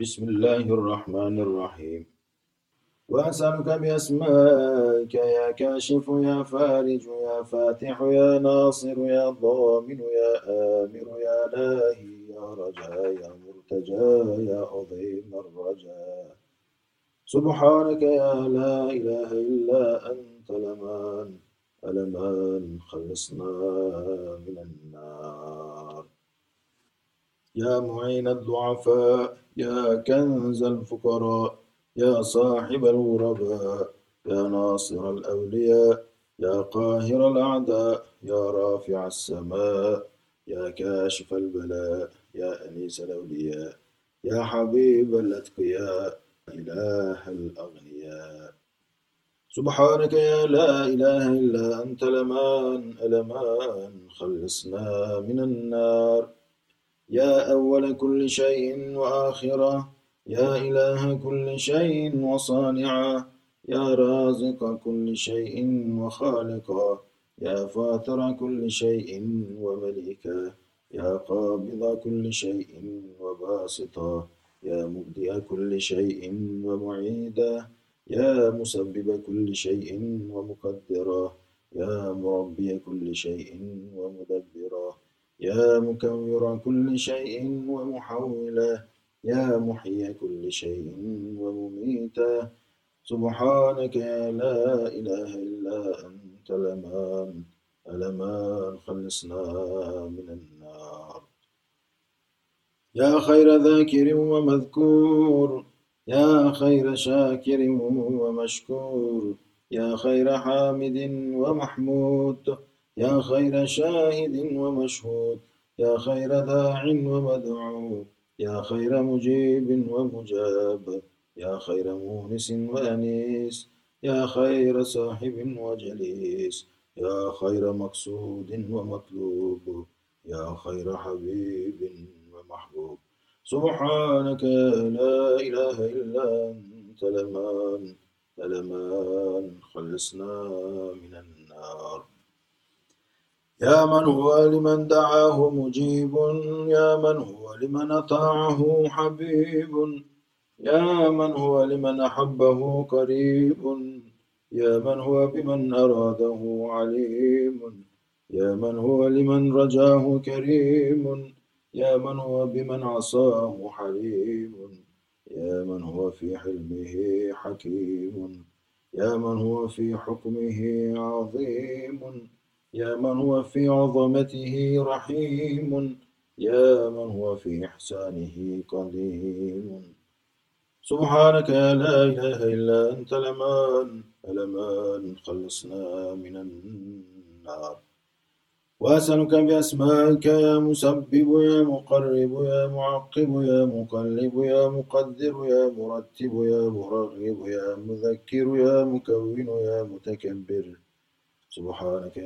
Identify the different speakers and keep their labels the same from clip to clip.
Speaker 1: بسم الله الرحمن الرحيم. وأسألك بأسمائك يا كاشف يا فارج يا فاتح يا ناصر يا ضامن يا آمر يا لاهي يا رجاء يا مرتجى يا عظيم الرجاء سبحانك يا لا إله إلا أنت لمن ألمان خلصنا من النار. يا معين الضعفاء يا كنز الفقراء يا صاحب الغرباء يا ناصر الأولياء يا قاهر الأعداء يا رافع السماء يا كاشف البلاء يا أنيس الأولياء يا حبيب الأتقياء إله الأغنياء. سبحانك يا لا إله إلا أنت لمان ألمان خلصنا من النار. يا أول كل شيء وآخرة يا إله كل شيء وصانعا يا رازق كل شيء وخالقا يا فاطر كل شيء ومليكا يا قابض كل شيء وباسطا يا مبدئ كل شيء ومعيدا يا مسبب كل شيء ومقدرا يا مربي كل شيء ومدبرا. يا مكور كل شيء ومحولا يا محيي كل شيء ومميتا. سبحانك يا لا إله إلا أنت لمان ألمان خلصنا من النار. يا خير ذاكر ومذكور يا خير شاكر ومشكور يا خير حامد ومحمود. يا خير شاهد ومشهود يا خير داع ومدعو يا خير مجيب ومجاب يا خير مونس وأنيس يا خير صاحب وجليس يا خير مقصود ومطلوب يا خير حبيب ومحبوب. سبحانك لا إله إلا أنت لمن لمن خلصنا من النار. يا من هو لمن دعاه مجيب يا من هو لمن أطاعه حبيب يا من هو لمن أحبه قريب يا من هو بمن أراده عليم يا من هو لمن رجاه كريم يا من هو بمن عصاه حليم يا من هو في حلمه حكيم يا من هو في حكمه عظيم. يا من هو في عظمته رحيم يا من هو في إحسانه قديم. سبحانك لا إله إلا أنت لمن؟ ألمان خلصنا من النار. وأسألك بأسمائك يا مسبب يا مقرب يا معقب يا مقلب يا مقدر يا مرتب يا مرغب يا مذكر يا مكون يا متكبر. سبحانك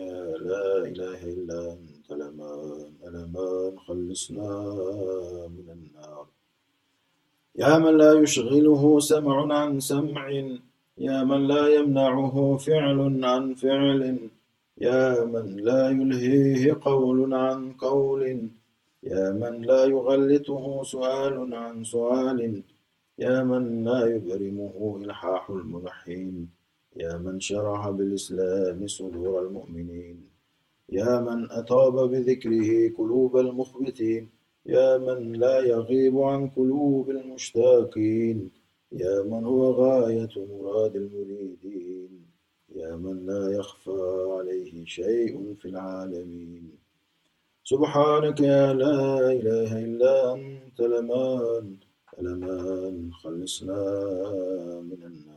Speaker 1: لا إله إلا أنت لمان ألمان خلصنا من النار. يا من لا يشغله سمع عن سمع يا من لا يمنعه فعل عن فعل يا من لا يلهيه قول عن قول يا من لا يغلطه سؤال عن سؤال يا من لا يبرمه إلحاح الملحين. يا من شرح بالإسلام صدور المؤمنين. يا من أطاب بذكره قلوب المخبتين. يا من لا يغيب عن قلوب المشتاقين. يا من هو غاية مراد المريدين. يا من لا يخفى عليه شيء في العالمين. سبحانك يا لا إله إلا أنت لمان لمان خلصنا من النار.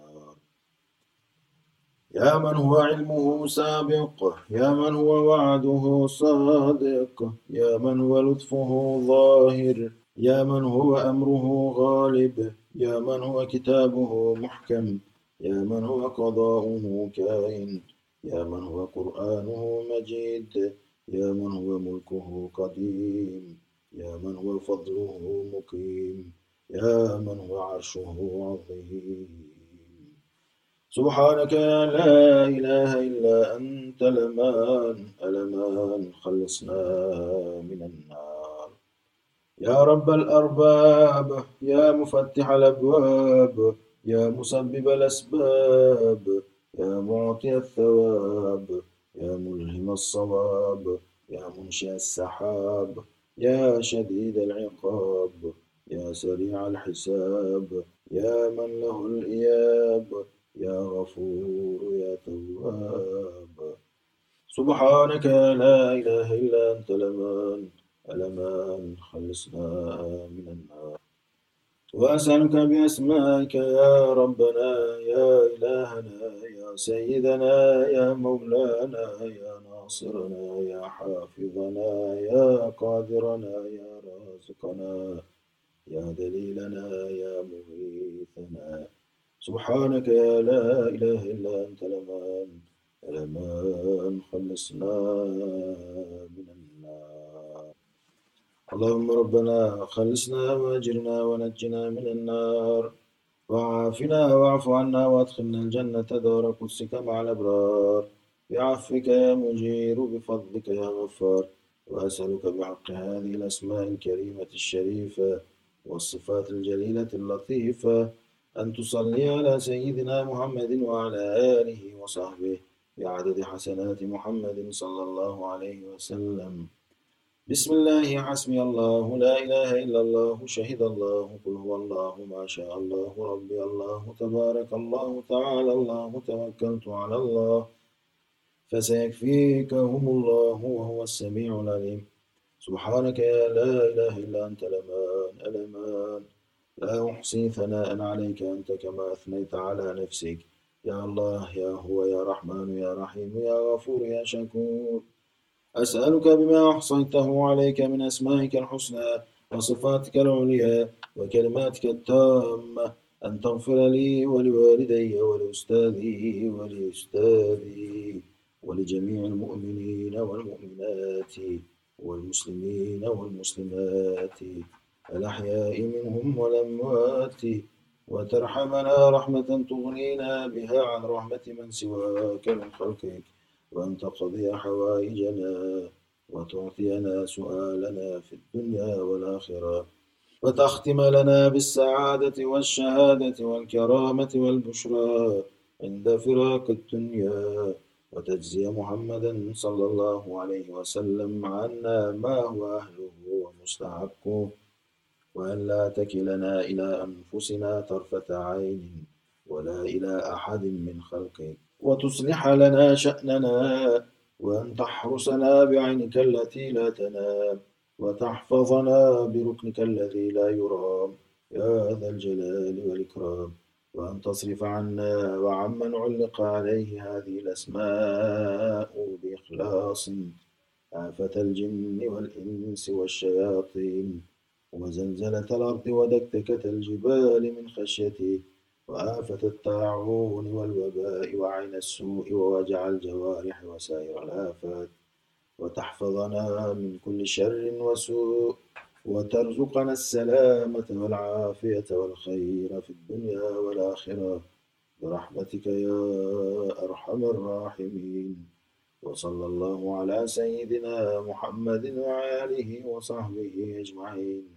Speaker 1: يا من هو علمه سابق يا من هو وعده صادق يا من هو لطفه ظاهر يا من هو أمره غالب يا من هو كتابه محكم يا من هو قضاؤه كائن يا من هو قرآنه مجيد يا من هو ملكه قديم يا من هو فضله مقيم يا من هو عرشه عظيم سبحانك يا لا إله إلا أنت لمان ألمان خلصنا من النار. يا رب الأرباب يا مفتح الأبواب يا مسبب الأسباب يا معطي الثواب يا ملهم الصواب يا منشئ السحاب يا شديد العقاب يا سريع الحساب يا من له الإياب يا غفور يا تواب. سبحانك لا إله إلا أنت لمن ألمان خلصنا من النار. وأسألك بأسمائك يا ربنا يا إلهنا يا سيدنا يا مولانا يا ناصرنا يا حافظنا يا قادرنا يا رازقنا يا دليلنا يا مغيثنا سبحانك يا لا إله إلا أنت لمن لمن خلصنا من النار. اللهم ربنا خلصنا واجرنا ونجنا من النار. وعافنا واعف عنا وادخلنا الجنة دار قدسك مع الأبرار. بعفوك يا مجير بفضلك يا غفار. وأسألك بحق هذه الأسماء الكريمة الشريفة والصفات الجليلة اللطيفة أن تصلي على سيدنا محمد وعلى آله وصحبه بعدد حسنات محمد صلى الله عليه وسلم. بسم الله حسبي الله لا إله إلا الله شهد الله قل هو الله ما شاء الله ربي الله تبارك الله تعالى الله توكلت على الله فسيكفيكهم الله وهو السميع العليم. سبحانك يا لا إله إلا أنت لمان ألمان لا أحصي ثناء عليك أنت كما أثنيت على نفسك. يا الله يا هو يا رحمن يا رحيم يا غفور يا شكور. أسألك بما أحصيته عليك من أسمائك الحسنى وصفاتك العليا وكلماتك التامة. أن تغفر لي ولوالدي ولأستاذي ولأستاذي ولجميع المؤمنين والمؤمنات والمسلمين والمسلمات. الأحياء منهم والأموات وترحمنا رحمة تغنينا بها عن رحمة من سواك من خلقك وأن تقضي حوائجنا وتعطينا سؤالنا في الدنيا والآخرة وتختم لنا بالسعادة والشهادة والكرامة والبشرى عند فراق الدنيا وتجزي محمدا صلى الله عليه وسلم عنا ما هو أهله ومستحقه. وأن لا تكلنا إلى أنفسنا طرفة عين ولا إلى أحد من خلقك. وتصلح لنا شأننا وأن تحرسنا بعينك التي لا تنام وتحفظنا بركنك الذي لا يرام. يا ذا الجلال والإكرام. وأن تصرف عنا وعمن علق عليه هذه الأسماء بإخلاص. آفة الجن والإنس والشياطين. وزلزلة الأرض ودكدكة الجبال من خشيته وآفة الطاعون والوباء وعين السوء ووجع الجوارح وسائر الآفات. وتحفظنا من كل شر وسوء وترزقنا السلامة والعافية والخير في الدنيا والآخرة. برحمتك يا أرحم الراحمين. وصلى الله على سيدنا محمد وآله وصحبه أجمعين.